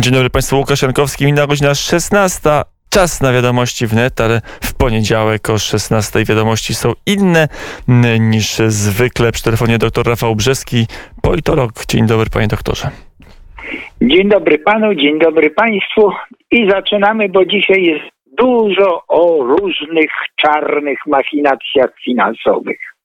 Dzień dobry Państwu, Łukasz Jankowski, minęła godzina 16. Czas na wiadomości wnet, ale w poniedziałek o 16 wiadomości są inne niż zwykle. Przy telefonie dr Rafał Brzeski, politolog. Dzień dobry panie doktorze. Dzień dobry panu, dzień dobry państwu i zaczynamy, bo dzisiaj jest dużo o różnych czarnych machinacjach finansowych.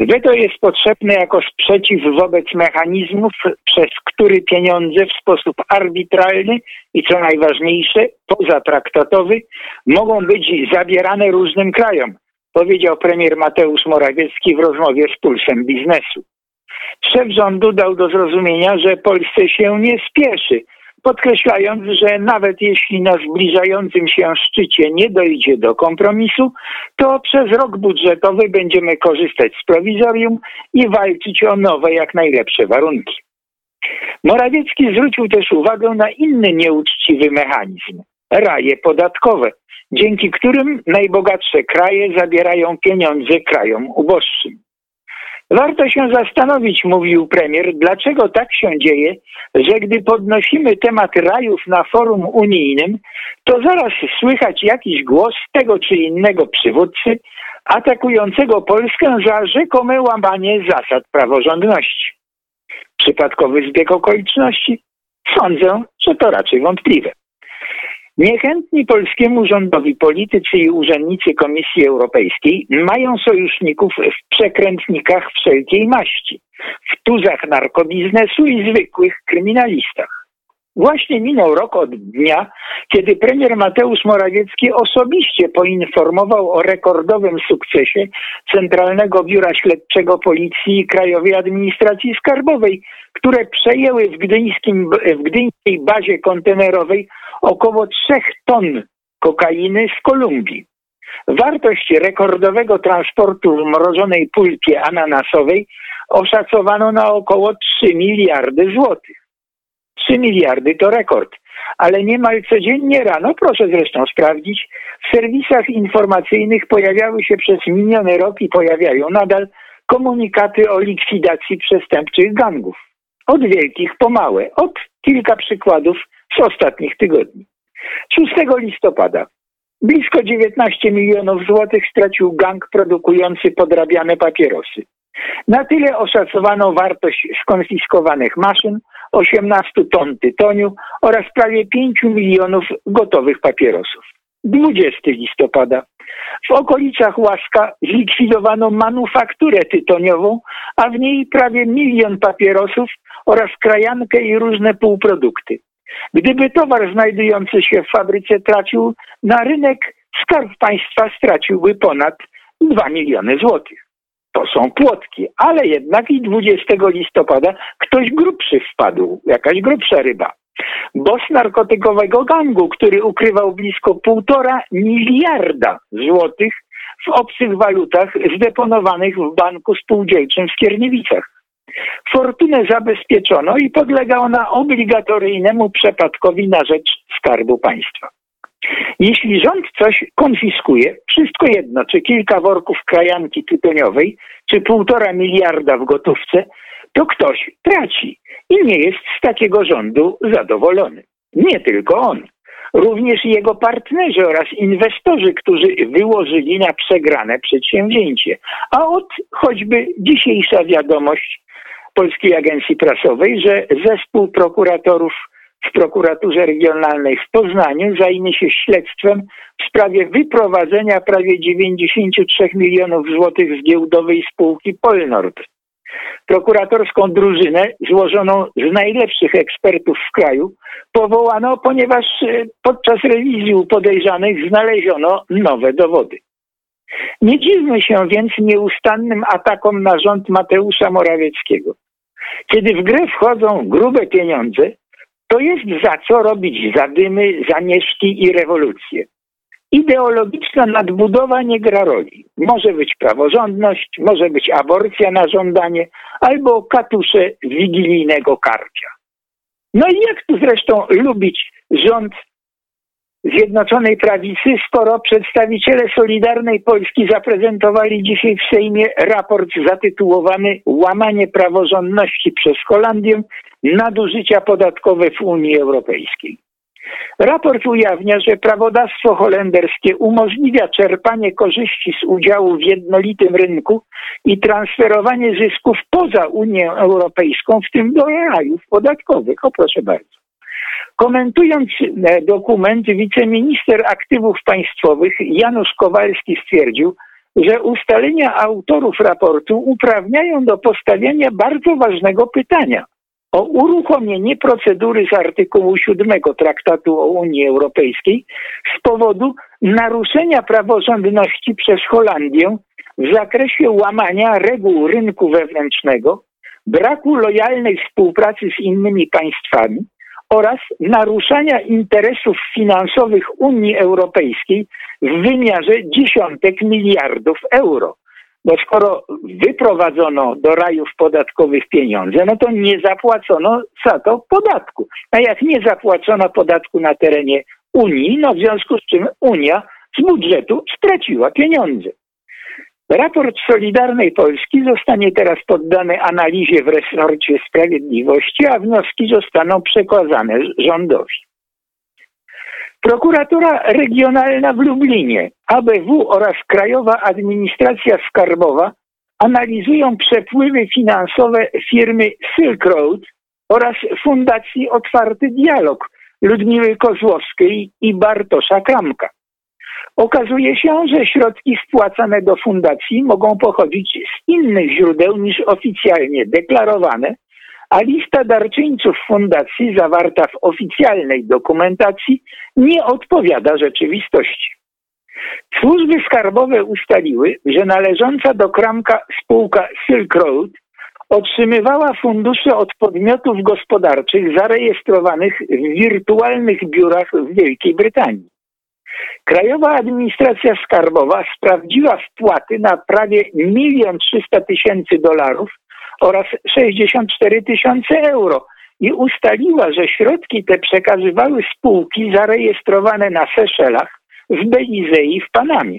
Weto jest potrzebne jako sprzeciw wobec mechanizmów, przez który pieniądze w sposób arbitralny i co najważniejsze, pozatraktatowy mogą być zabierane różnym krajom, powiedział premier Mateusz Morawiecki w rozmowie z Pulsem Biznesu. Szef rządu dał do zrozumienia, że Polsce się nie spieszy, podkreślając, że nawet jeśli na zbliżającym się szczycie nie dojdzie do kompromisu, to przez rok budżetowy będziemy korzystać z prowizorium i walczyć o nowe, jak najlepsze warunki. Morawiecki zwrócił też uwagę na inny nieuczciwy mechanizm raje podatkowe, dzięki którym najbogatsze kraje zabierają pieniądze krajom uboższym. Warto się zastanowić, mówił premier, dlaczego tak się dzieje, że gdy podnosimy temat rajów na forum unijnym, to zaraz słychać jakiś głos tego czy innego przywódcy atakującego Polskę za rzekome łamanie zasad praworządności. Przypadkowy zbieg okoliczności? Sądzę, że to raczej wątpliwe. Niechętni polskiemu rządowi politycy i urzędnicy Komisji Europejskiej mają sojuszników w przekrętnikach wszelkiej maści, w tuzach narkobiznesu i zwykłych kryminalistach. Właśnie minął rok od dnia, kiedy premier Mateusz Morawiecki osobiście poinformował o rekordowym sukcesie Centralnego Biura Śledczego Policji i Krajowej Administracji Skarbowej, które przejęły w, gdyńskim, w gdyńskiej bazie kontenerowej około 3 ton kokainy z Kolumbii. Wartość rekordowego transportu w mrożonej pulpie ananasowej oszacowano na około 3 miliardy złotych. 3 miliardy to rekord, ale niemal codziennie rano, proszę zresztą sprawdzić, w serwisach informacyjnych pojawiały się przez miniony rok i pojawiają nadal komunikaty o likwidacji przestępczych gangów. Od wielkich po małe, od kilka przykładów z ostatnich tygodni. 6 listopada blisko 19 milionów złotych stracił gang produkujący podrabiane papierosy. Na tyle oszacowano wartość skonfiskowanych maszyn, 18 ton tytoniu oraz prawie 5 milionów gotowych papierosów. 20 listopada. W okolicach Łaska zlikwidowano manufakturę tytoniową, a w niej prawie milion papierosów oraz krajankę i różne półprodukty. Gdyby towar znajdujący się w fabryce tracił na rynek, skarb państwa straciłby ponad 2 miliony złotych. To są płotki, ale jednak i 20 listopada ktoś grubszy wpadł, jakaś grubsza ryba. Boss narkotykowego gangu, który ukrywał blisko półtora miliarda złotych w obcych walutach zdeponowanych w banku spółdzielczym w Skierniewicach. Fortunę zabezpieczono i podlega ona obligatoryjnemu przepadkowi na rzecz Skarbu Państwa. Jeśli rząd coś konfiskuje, wszystko jedno, czy kilka worków krajanki tytoniowej, czy półtora miliarda w gotówce, to ktoś traci i nie jest z takiego rządu zadowolony. Nie tylko on. Również jego partnerzy oraz inwestorzy, którzy wyłożyli na przegrane przedsięwzięcie. A od choćby dzisiejsza wiadomość Polskiej Agencji Prasowej, że zespół prokuratorów w prokuraturze regionalnej w Poznaniu zajmie się śledztwem w sprawie wyprowadzenia prawie 93 milionów złotych z giełdowej spółki Polnord. Prokuratorską drużynę złożoną z najlepszych ekspertów w kraju powołano, ponieważ e, podczas rewizji u podejrzanych znaleziono nowe dowody. Nie dziwmy się więc nieustannym atakom na rząd Mateusza Morawieckiego. Kiedy w grę wchodzą grube pieniądze, to jest za co robić zadymy, zamieszki i rewolucje. Ideologiczna nadbudowa nie gra roli. Może być praworządność, może być aborcja na żądanie, albo katusze wigilijnego karcia. No i jak tu zresztą lubić rząd Zjednoczonej Prawicy, skoro przedstawiciele Solidarnej Polski zaprezentowali dzisiaj w Sejmie raport zatytułowany Łamanie praworządności przez Holandię, nadużycia podatkowe w Unii Europejskiej. Raport ujawnia, że prawodawstwo holenderskie umożliwia czerpanie korzyści z udziału w jednolitym rynku i transferowanie zysków poza Unię Europejską, w tym do rajów podatkowych. O proszę bardzo. Komentując e, dokument, wiceminister aktywów państwowych Janusz Kowalski stwierdził, że ustalenia autorów raportu uprawniają do postawienia bardzo ważnego pytania o uruchomienie procedury z artykułu 7 Traktatu o Unii Europejskiej z powodu naruszenia praworządności przez Holandię w zakresie łamania reguł rynku wewnętrznego, braku lojalnej współpracy z innymi państwami oraz naruszania interesów finansowych Unii Europejskiej w wymiarze dziesiątek miliardów euro. Bo skoro wyprowadzono do rajów podatkowych pieniądze, no to nie zapłacono za to podatku. A jak nie zapłacono podatku na terenie Unii, no w związku z czym Unia z budżetu straciła pieniądze. Raport Solidarnej Polski zostanie teraz poddany analizie w resorcie sprawiedliwości, a wnioski zostaną przekazane rządowi. Prokuratura Regionalna w Lublinie, ABW oraz Krajowa Administracja Skarbowa analizują przepływy finansowe firmy Silk Road oraz Fundacji Otwarty Dialog Ludmiły Kozłowskiej i Bartosza Kramka. Okazuje się, że środki wpłacane do fundacji mogą pochodzić z innych źródeł niż oficjalnie deklarowane, a lista darczyńców fundacji zawarta w oficjalnej dokumentacji nie odpowiada rzeczywistości. Służby skarbowe ustaliły, że należąca do Kramka spółka Silk Road otrzymywała fundusze od podmiotów gospodarczych zarejestrowanych w wirtualnych biurach w Wielkiej Brytanii. Krajowa Administracja Skarbowa sprawdziła wpłaty na prawie 1 300 tysięcy dolarów oraz 64 tysiące euro i ustaliła, że środki te przekazywały spółki zarejestrowane na Seszelach, w Belize i w Panamie.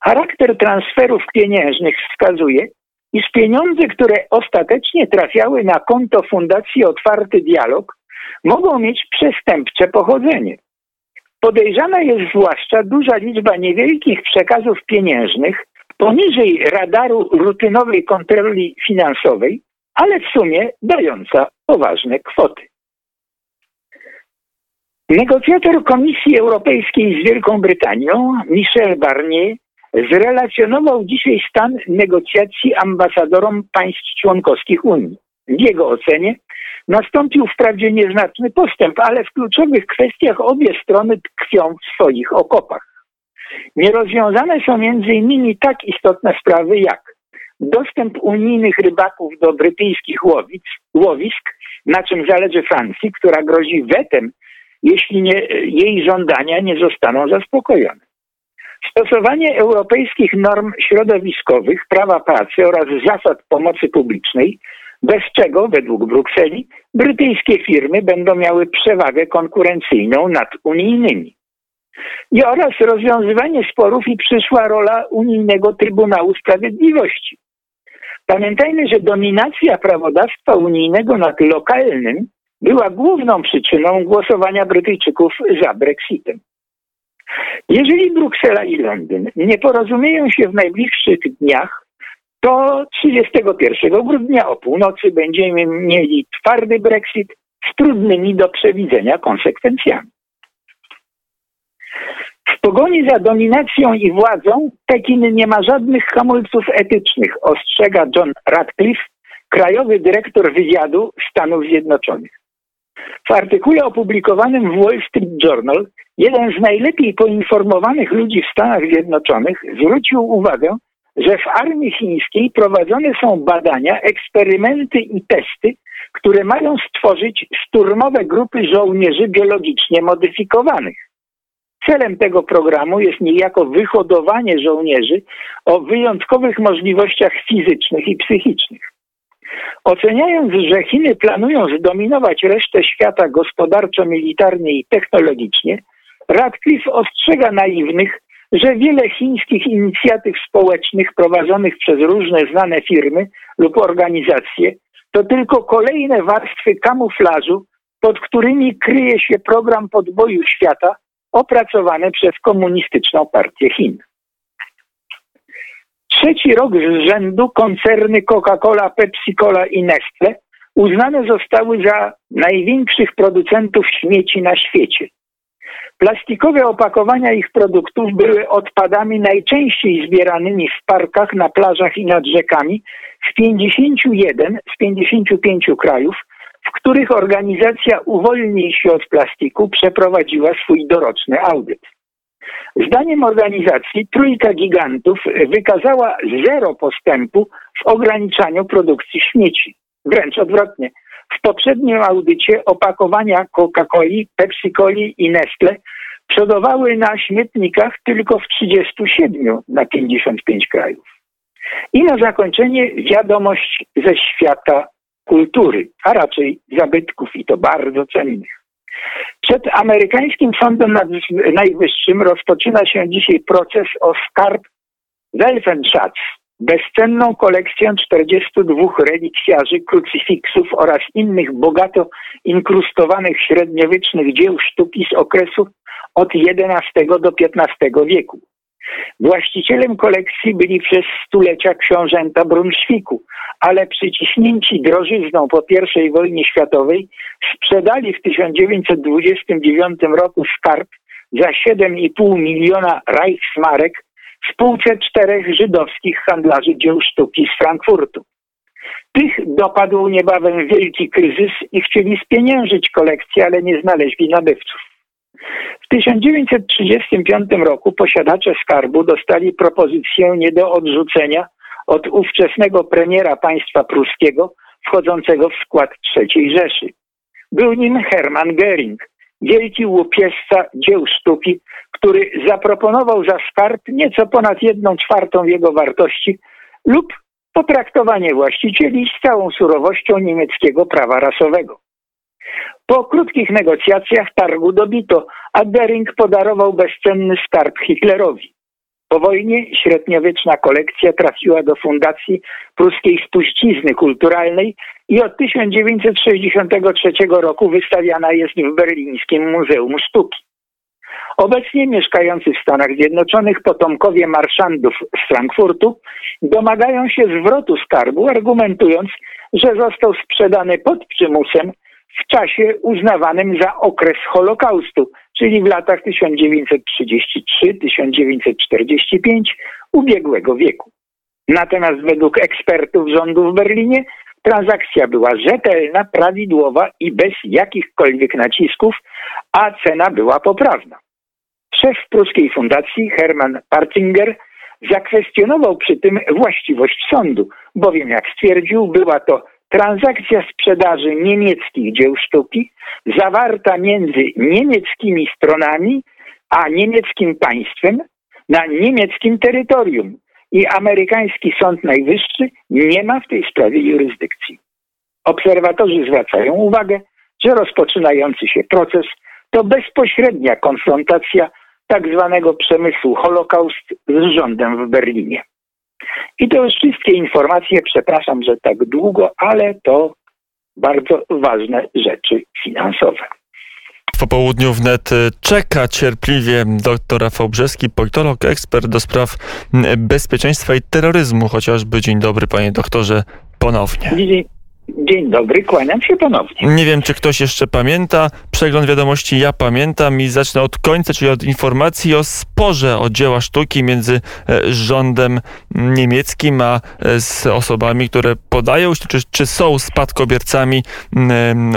Charakter transferów pieniężnych wskazuje, iż pieniądze, które ostatecznie trafiały na konto Fundacji Otwarty Dialog, mogą mieć przestępcze pochodzenie. Podejrzana jest zwłaszcza duża liczba niewielkich przekazów pieniężnych poniżej radaru rutynowej kontroli finansowej, ale w sumie dająca poważne kwoty. Negocjator Komisji Europejskiej z Wielką Brytanią, Michel Barnier, zrelacjonował dzisiaj stan negocjacji ambasadorom państw członkowskich Unii. W jego ocenie nastąpił wprawdzie nieznaczny postęp, ale w kluczowych kwestiach obie strony tkwią w swoich okopach. Nierozwiązane są innymi tak istotne sprawy jak dostęp unijnych rybaków do brytyjskich łowic, łowisk, na czym zależy Francji, która grozi wetem, jeśli nie, jej żądania nie zostaną zaspokojone. Stosowanie europejskich norm środowiskowych, prawa pracy oraz zasad pomocy publicznej, bez czego, według Brukseli, brytyjskie firmy będą miały przewagę konkurencyjną nad unijnymi i oraz rozwiązywanie sporów i przyszła rola Unijnego Trybunału Sprawiedliwości. Pamiętajmy, że dominacja prawodawstwa unijnego nad lokalnym była główną przyczyną głosowania Brytyjczyków za Brexitem. Jeżeli Bruksela i Londyn nie porozumieją się w najbliższych dniach, to 31 grudnia o północy będziemy mieli twardy Brexit z trudnymi do przewidzenia konsekwencjami. W pogoni za dominacją i władzą Pekin nie ma żadnych hamulców etycznych, ostrzega John Radcliffe, krajowy dyrektor wywiadu Stanów Zjednoczonych. W artykule opublikowanym w Wall Street Journal jeden z najlepiej poinformowanych ludzi w Stanach Zjednoczonych zwrócił uwagę, że w armii chińskiej prowadzone są badania, eksperymenty i testy, które mają stworzyć szturmowe grupy żołnierzy biologicznie modyfikowanych. Celem tego programu jest niejako wyhodowanie żołnierzy o wyjątkowych możliwościach fizycznych i psychicznych. Oceniając, że Chiny planują zdominować resztę świata gospodarczo, militarnie i technologicznie, Radcliffe ostrzega naiwnych, że wiele chińskich inicjatyw społecznych prowadzonych przez różne znane firmy lub organizacje to tylko kolejne warstwy kamuflażu, pod którymi kryje się program podboju świata opracowany przez Komunistyczną Partię Chin. Trzeci rok z rzędu koncerny Coca-Cola, Pepsi-Cola i Nestle uznane zostały za największych producentów śmieci na świecie. Plastikowe opakowania ich produktów były odpadami najczęściej zbieranymi w parkach, na plażach i nad rzekami w 51 z 55 krajów, w których organizacja Uwolnij się od plastiku przeprowadziła swój doroczny audyt. Zdaniem organizacji Trójka Gigantów wykazała zero postępu w ograniczaniu produkcji śmieci. Wręcz odwrotnie. W poprzednim audycie opakowania Coca-Coli, Pepsi-Coli i Nestle przodowały na śmietnikach tylko w 37 na 55 krajów. I na zakończenie wiadomość ze świata kultury, a raczej zabytków i to bardzo cennych. Przed amerykańskim Sądem Najwyższym rozpoczyna się dzisiaj proces o skarb Welfenschatz, bezcenną kolekcję 42 relikwiarzy, krucyfiksów oraz innych bogato inkrustowanych średniowiecznych dzieł sztuki z okresu od XI do XV wieku. Właścicielem kolekcji byli przez stulecia książęta Brunszwiku, ale przyciśnięci drożyzną po I wojnie światowej sprzedali w 1929 roku skarb za 7,5 miliona Reichsmarek spółce czterech żydowskich handlarzy dzieł sztuki z Frankfurtu. Tych dopadł niebawem wielki kryzys i chcieli spieniężyć kolekcję, ale nie znaleźli nabywców. W 1935 roku posiadacze skarbu dostali propozycję nie do odrzucenia od ówczesnego premiera państwa pruskiego wchodzącego w skład III Rzeszy. Był nim Hermann Göring, wielki łupiesca dzieł sztuki, który zaproponował za skarb nieco ponad jedną czwartą jego wartości lub potraktowanie właścicieli z całą surowością niemieckiego prawa rasowego. Po krótkich negocjacjach targu dobito, a Dering podarował bezcenny skarb Hitlerowi. Po wojnie średniowieczna kolekcja trafiła do Fundacji Pruskiej Spuścizny Kulturalnej i od 1963 roku wystawiana jest w berlińskim Muzeum Sztuki. Obecnie mieszkający w Stanach Zjednoczonych potomkowie marszandów z Frankfurtu domagają się zwrotu skarbu, argumentując, że został sprzedany pod przymusem w czasie uznawanym za okres Holokaustu, czyli w latach 1933-1945 ubiegłego wieku. Natomiast według ekspertów rządu w Berlinie transakcja była rzetelna, prawidłowa i bez jakichkolwiek nacisków, a cena była poprawna. Szef pruskiej fundacji Hermann Partinger zakwestionował przy tym właściwość sądu, bowiem jak stwierdził, była to transakcja sprzedaży niemieckich dzieł sztuki zawarta między niemieckimi stronami a niemieckim państwem na niemieckim terytorium i amerykański Sąd Najwyższy nie ma w tej sprawie jurysdykcji. Obserwatorzy zwracają uwagę, że rozpoczynający się proces to bezpośrednia konfrontacja tak zwanego przemysłu Holokaust z rządem w Berlinie. I to już wszystkie informacje, przepraszam, że tak długo, ale to bardzo ważne rzeczy finansowe. Po południu wnet y, czeka cierpliwie dr Rafał Brzeski, politolog, ekspert do spraw bezpieczeństwa i terroryzmu. Chociażby dzień dobry, panie doktorze, ponownie. Dzień, Dzień dobry, kłaniam się ponownie. Nie wiem, czy ktoś jeszcze pamięta. Przegląd wiadomości ja pamiętam i zacznę od końca, czyli od informacji o sporze o dzieła sztuki między e, rządem niemieckim a e, z osobami, które podają się, czy, czy są spadkobiercami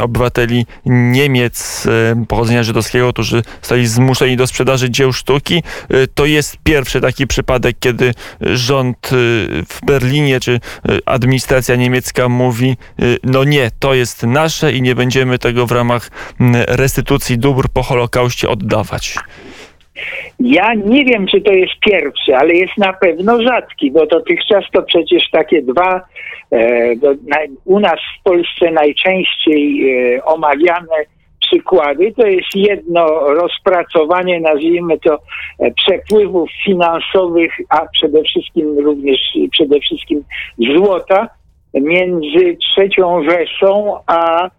obywateli Niemiec e, pochodzenia żydowskiego, którzy zostali zmuszeni do sprzedaży dzieł sztuki. To jest pierwszy taki przypadek, kiedy rząd w Berlinie, czy administracja niemiecka mówi, no nie, to jest nasze i nie będziemy tego w ramach mm, restytucji dóbr po Holokauście oddawać? Ja nie wiem, czy to jest pierwszy, ale jest na pewno rzadki, bo dotychczas to przecież takie dwa e, do, na, u nas w Polsce najczęściej e, omawiane przykłady. To jest jedno rozpracowanie, nazwijmy to, e, przepływów finansowych, a przede wszystkim również przede wszystkim złota między trzecią Rzeszą a e,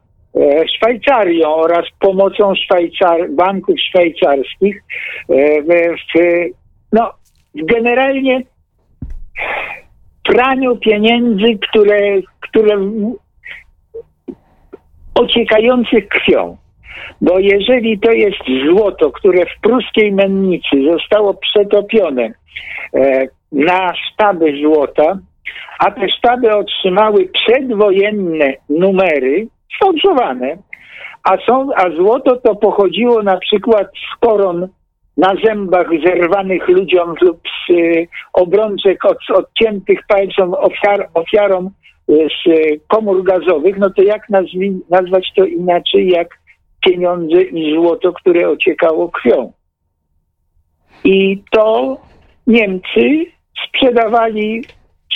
Szwajcarią oraz pomocą Szwajcar banków szwajcarskich e, w, no, generalnie praniu pieniędzy, które, które ociekających krwią. Bo jeżeli to jest złoto, które w pruskiej mennicy zostało przetopione e, na sztaby złota, a te sztaby otrzymały przedwojenne numery sfałszowane, a, są, a złoto to pochodziło na przykład z koron na zębach zerwanych ludziom lub z y, obrączek od, odciętych palcom ofiar, ofiarom y, z komór gazowych, no to jak nazwi, nazwać to inaczej jak pieniądze i złoto, które ociekało krwią. I to Niemcy sprzedawali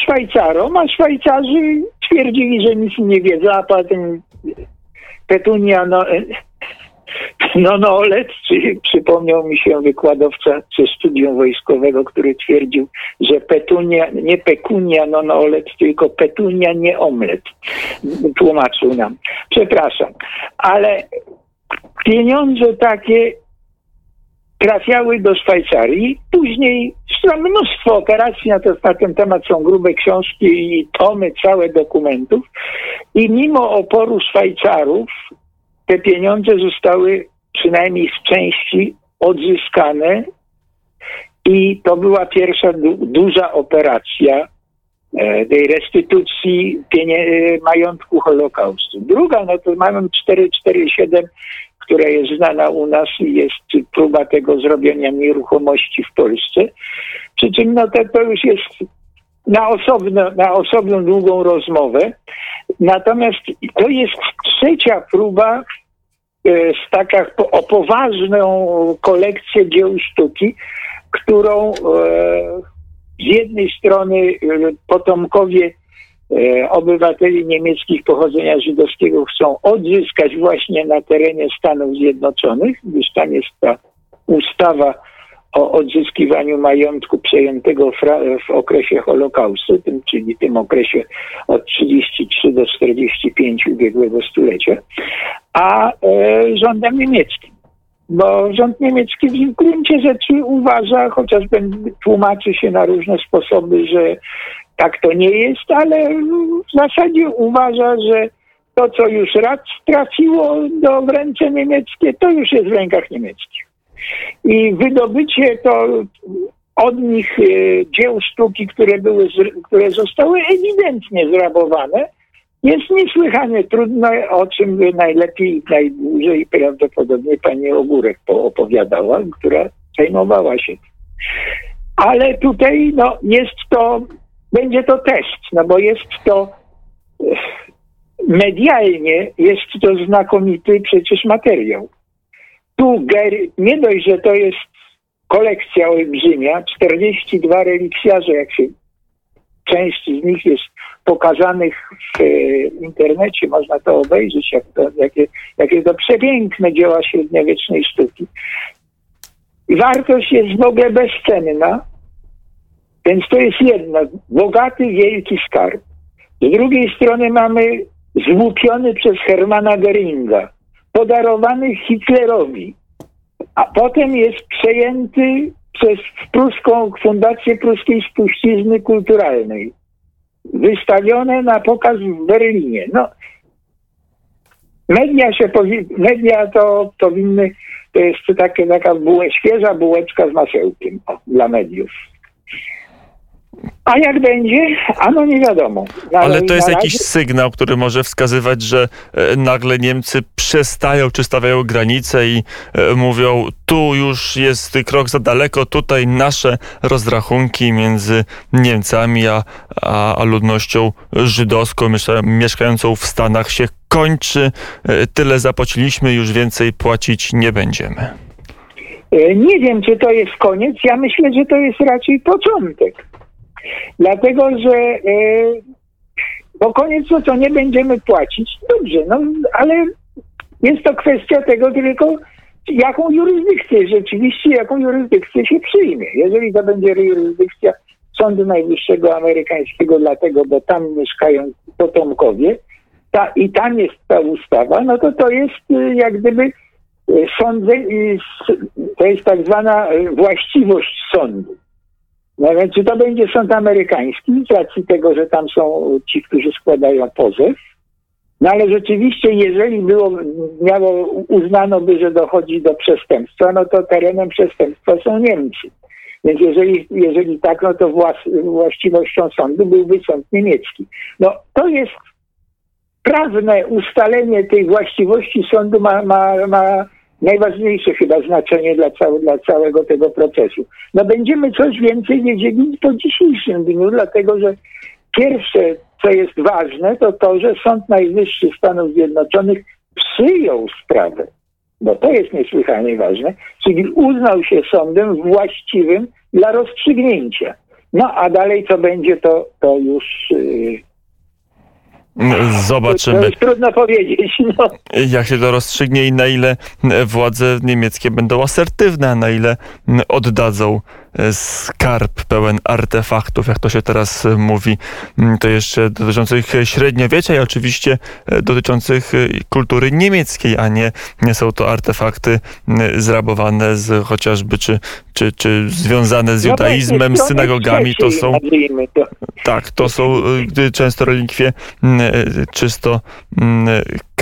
Szwajcarom, a Szwajcarzy twierdzili, że nic nie wiedzą, a potem Petunia no, no, no, czy przypomniał mi się wykładowca ze studium wojskowego, który twierdził, że petunia, nie pekunia, no, no, olec, tylko petunia, nie omlet. Tłumaczył nam. Przepraszam. Ale pieniądze takie trafiały do Szwajcarii. Później mnóstwo operacji na, to, na ten temat, są grube książki i tomy całe dokumentów. I mimo oporu Szwajcarów te pieniądze zostały przynajmniej w części odzyskane i to była pierwsza du duża operacja e, tej restytucji majątku Holokaustu. Druga, no to mamy 447, która jest znana u nas i jest próba tego zrobienia nieruchomości w Polsce. Przy czym no to, to już jest na, osobno, na osobną długą rozmowę. Natomiast to jest trzecia próba E, z taka o poważną kolekcję dzieł sztuki, którą e, z jednej strony e, potomkowie obywateli niemieckich pochodzenia żydowskiego chcą odzyskać właśnie na terenie Stanów Zjednoczonych, gdyż tam jest ta ustawa o odzyskiwaniu majątku przejętego w okresie Holokaustu, tym, czyli tym okresie od 33 do 45 ubiegłego stulecia, a e, rządem niemieckim. Bo rząd niemiecki w gruncie rzeczy uważa, chociaż tłumaczy się na różne sposoby, że tak to nie jest, ale w zasadzie uważa, że to, co już raz trafiło do w ręce niemieckie, to już jest w rękach niemieckich. I wydobycie to od nich e, dzieł sztuki, które, były, które zostały ewidentnie zrabowane, jest niesłychanie trudne, o czym najlepiej i najdłużej prawdopodobnie pani Ogórek opowiadała, która zajmowała się Ale tutaj no, jest to, będzie to test, no bo jest to medialnie jest to znakomity przecież materiał tu nie dość, że to jest kolekcja olbrzymia, 42 reliksjarze, jak się część z nich jest pokazanych w e, internecie, można to obejrzeć, jak to, jakie, jakie to przepiękne dzieła średniowiecznej sztuki. Wartość jest w ogóle bezcenna, więc to jest jedno, bogaty, wielki skarb. Z drugiej strony mamy złupiony przez Hermana Geringa podarowany Hitlerowi, a potem jest przejęty przez pruską Fundację Pruskiej Spuścizny Kulturalnej. Wystawione na pokaz w Berlinie. No, media się media to powinny, to jest takie, taka bułe, świeża bułeczka z masełkiem o, dla mediów. A jak będzie? Ano nie wiadomo. Na, Ale to jest razie... jakiś sygnał, który może wskazywać, że e, nagle Niemcy przestają czy stawiają granice i e, mówią, tu już jest krok za daleko, tutaj nasze rozrachunki między Niemcami a, a, a ludnością żydowską mieszkającą w Stanach się kończy. E, tyle zapłaciliśmy, już więcej płacić nie będziemy. Nie wiem, czy to jest koniec. Ja myślę, że to jest raczej początek. Dlatego, że e, bo koniec to, co nie będziemy płacić, dobrze, no ale Jest to kwestia tego tylko, jaką jurysdykcję, rzeczywiście jaką jurysdykcję się przyjmie. Jeżeli to będzie jurysdykcja Sądu Najwyższego Amerykańskiego, dlatego, bo tam mieszkają potomkowie ta, i tam jest ta ustawa, no to to jest y, jak gdyby y, sądzę, to jest tak zwana właściwość sądu. No więc czy to będzie sąd amerykański z racji tego, że tam są ci, którzy składają pozew, no ale rzeczywiście, jeżeli było, miało, uznano by, że dochodzi do przestępstwa, no to terenem przestępstwa są Niemcy. Więc jeżeli, jeżeli tak, no to włas, właściwością sądu byłby sąd niemiecki. No to jest prawne ustalenie tej właściwości sądu ma, ma, ma najważniejsze chyba znaczenie dla, dla całego tego procesu. No będziemy coś więcej wiedzieli po dzisiejszym dniu, dlatego że pierwsze, co jest ważne, to to, że Sąd Najwyższy Stanów Zjednoczonych przyjął sprawę, bo to jest niesłychanie ważne, czyli uznał się sądem właściwym dla rozstrzygnięcia. No a dalej co będzie, to, to już yy, Zobaczymy. To trudno powiedzieć. No. Jak się to rozstrzygnie i na ile władze niemieckie będą asertywne, a na ile oddadzą skarb pełen artefaktów, jak to się teraz mówi, to jeszcze dotyczących średniowiecza i oczywiście dotyczących kultury niemieckiej, a nie, nie są to artefakty zrabowane z chociażby, czy, czy, czy związane z no judaizmem, z synagogami. To są, tak, to są często relikwie czysto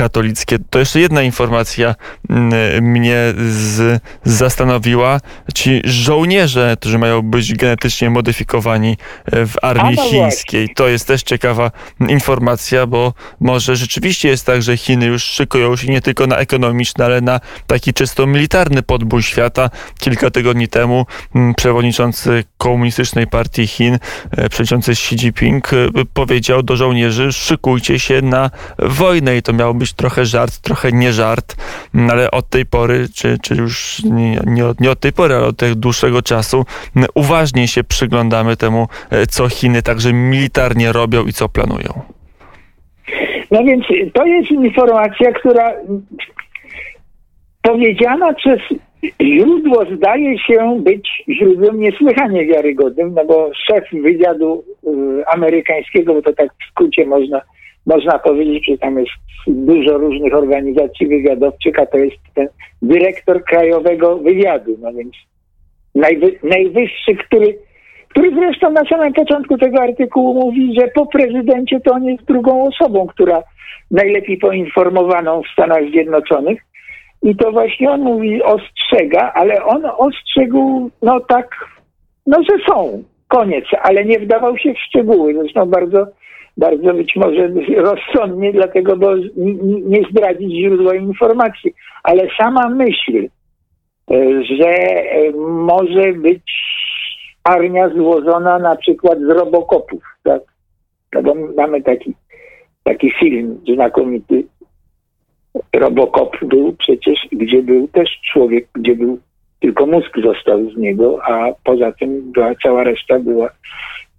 katolickie. To jeszcze jedna informacja mnie z, zastanowiła. Ci żołnierze którzy mają być genetycznie modyfikowani e, w armii no chińskiej. To jest też ciekawa informacja, bo może rzeczywiście jest tak, że Chiny już szykują się nie tylko na ekonomiczny, ale na taki czysto militarny podbój świata. Kilka tygodni temu przewodniczący Komunistycznej Partii Chin, e, przewodniczący Xi Jinping e, powiedział do żołnierzy, szykujcie się na wojnę i to miał być trochę żart, trochę nie żart, ale od tej pory, czy, czy już nie, nie, od, nie od tej pory, ale od tego dłuższego czasu uważnie się przyglądamy temu, e, co Chiny także militarnie robią i co planują. No więc to jest informacja, która powiedziana przez źródło zdaje się być źródłem niesłychanie wiarygodnym, no bo szef wywiadu y, amerykańskiego, bo to tak w skrócie można, można powiedzieć, że tam jest dużo różnych organizacji wywiadowczych, a to jest ten dyrektor krajowego wywiadu, no więc najwy, najwyższy, który, który zresztą na samym początku tego artykułu mówi, że po prezydencie to on jest drugą osobą, która najlepiej poinformowaną w Stanach Zjednoczonych. I to właśnie on mówi, ostrzega, ale on ostrzegł, no tak, no że są, koniec, ale nie wdawał się w szczegóły. Zresztą bardzo, bardzo być może rozsądnie, dlatego, bo nie zdradzić źródła informacji, ale sama myśl, że e, może być armia złożona na przykład z robokopów. Tak? No mamy taki, taki film znakomity. Robokop był przecież, gdzie był też człowiek, gdzie był tylko mózg został z niego, a poza tym była, cała reszta była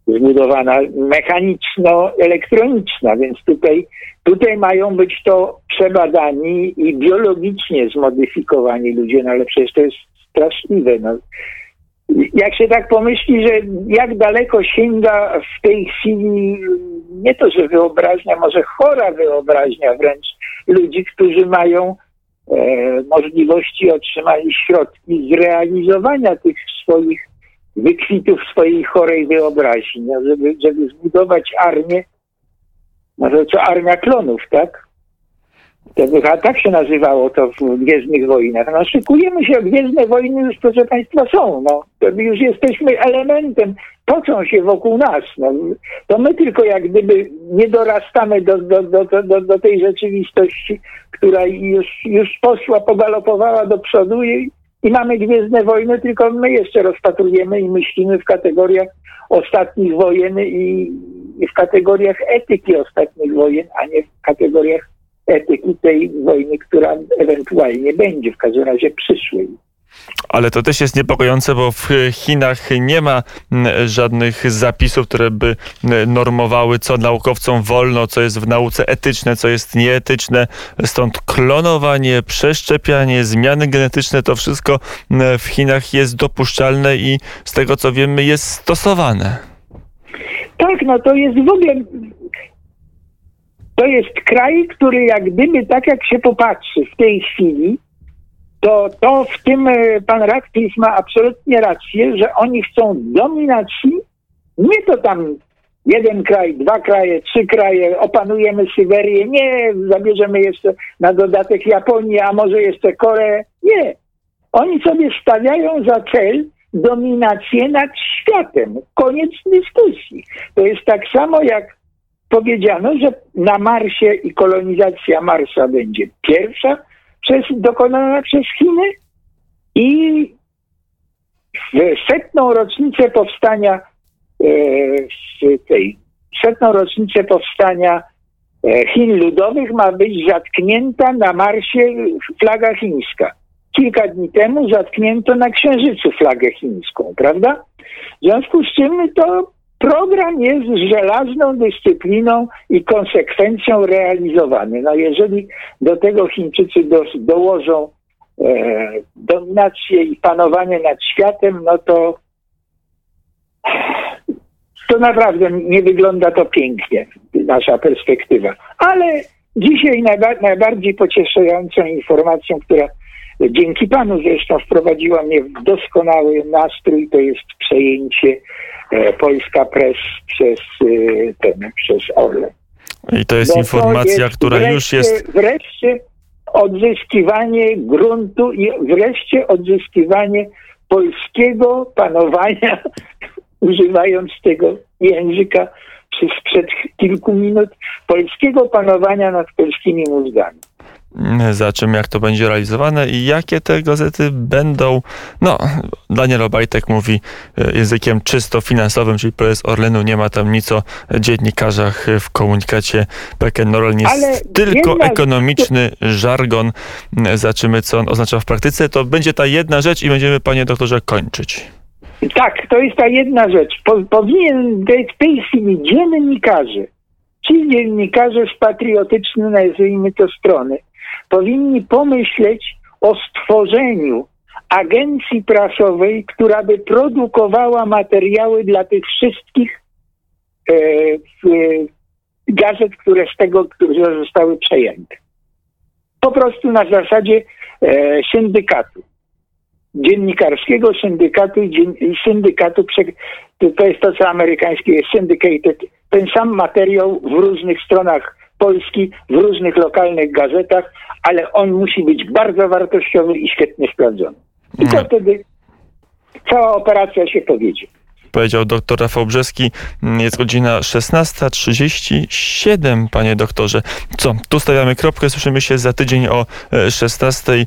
zbudowana mechaniczno-elektroniczna, więc tutaj, tutaj mają być to przebadani i biologicznie zmodyfikowani ludzie, no ale przecież to jest straszliwe. No. Jak się tak pomyśli, że jak daleko sięga w tej chwili nie to, że wyobraźnia, może chora wyobraźnia wręcz ludzi, którzy mają e, możliwości, otrzymali środki zrealizowania tych swoich wykwitów swojej chorej wyobraźni, no, żeby, żeby zbudować armię, może co armia klonów, tak? Chyba tak się nazywało to w Gwiezdnych Wojnach. No szykujemy się, Gwiezdne Wojny już proszę Państwa są, no. To już jesteśmy elementem, toczą się wokół nas. No. To my tylko jak gdyby nie dorastamy do, do, do, do, do tej rzeczywistości, która już, już poszła, pogalopowała do przodu i, i mamy Gwiezdne Wojny, tylko my jeszcze rozpatrujemy i myślimy w kategoriach ostatnich wojen i, i w kategoriach etyki ostatnich wojen, a nie w kategoriach etyki tej wojny, która ewentualnie będzie, w każdym razie przyszłej. Ale to też jest niepokojące, bo w Chinach nie ma żadnych zapisów, które by normowały, co naukowcom wolno, co jest w nauce etyczne, co jest nieetyczne. Stąd klonowanie, przeszczepianie, zmiany genetyczne, to wszystko w Chinach jest dopuszczalne i z tego co wiemy jest stosowane. Tak, no to jest w ogóle to jest kraj, który jak gdyby tak jak się popatrzy w tej chwili, to, to w tym e, pan Radcliffe ma absolutnie rację, że oni chcą dominacji, nie to tam jeden kraj, dwa kraje, trzy kraje, opanujemy Syberię, nie, zabierzemy jeszcze na dodatek Japonię, a może jeszcze Koreę. Nie. Oni sobie stawiają za cel dominację nad światem. Koniec dyskusji. To jest tak samo jak powiedziano, że na Marsie i kolonizacja Marsa będzie pierwsza przez, dokonana przez Chiny i w setną rocznicę powstania e, tej setną rocznicę powstania e, Chin Ludowych ma być zatknięta na Marsie flaga chińska. Kilka dni temu zatknięto na Księżycu flagę chińską, prawda? W związku z czym to program jest żelazną dyscypliną i konsekwencją realizowany. No jeżeli do tego Chińczycy do, dołożą e, dominację i panowanie nad światem, no to to naprawdę nie wygląda to pięknie, nasza perspektywa. Ale dzisiaj najba najbardziej pocieszającą informacją, która dzięki panu zresztą wprowadziła mnie w doskonały nastrój, to jest przejęcie E, Polska Press przez e, ten, przez Orlen. I to jest no informacja, jest która wreszcie, już jest. Wreszcie odzyskiwanie gruntu i wreszcie odzyskiwanie polskiego panowania, używając tego języka sprzed kilku minut, polskiego panowania nad polskimi mózgami za czym, jak to będzie realizowane i jakie te gazety będą. No, Daniel Obajtek mówi e, językiem czysto finansowym, czyli prezes Orlenu nie ma tam nic o dziennikarzach w komunikacie PKN Orlen jest Ale tylko ekonomiczny żargon. Zobaczymy, co on oznacza w praktyce. To będzie ta jedna rzecz i będziemy, panie doktorze, kończyć. Tak, to jest ta jedna rzecz. Po, powinien w tej chwili dziennikarze, ci dziennikarze z patriotycznej, nazwijmy to strony, powinni pomyśleć o stworzeniu agencji prasowej, która by produkowała materiały dla tych wszystkich e, e, gazet, które z tego, które zostały przejęte. Po prostu na zasadzie e, syndykatu. Dziennikarskiego syndykatu i syndykatu, to jest to, co amerykańskie jest syndicated, ten sam materiał w różnych stronach Polski, w różnych lokalnych gazetach, ale on musi być bardzo wartościowy i świetnie sprawdzony. I to no. wtedy cała operacja się powiedzie. Powiedział dr Rafał Brzeski. Jest godzina 16.37, panie doktorze. Co, tu stawiamy kropkę. Słyszymy się za tydzień o 16.00.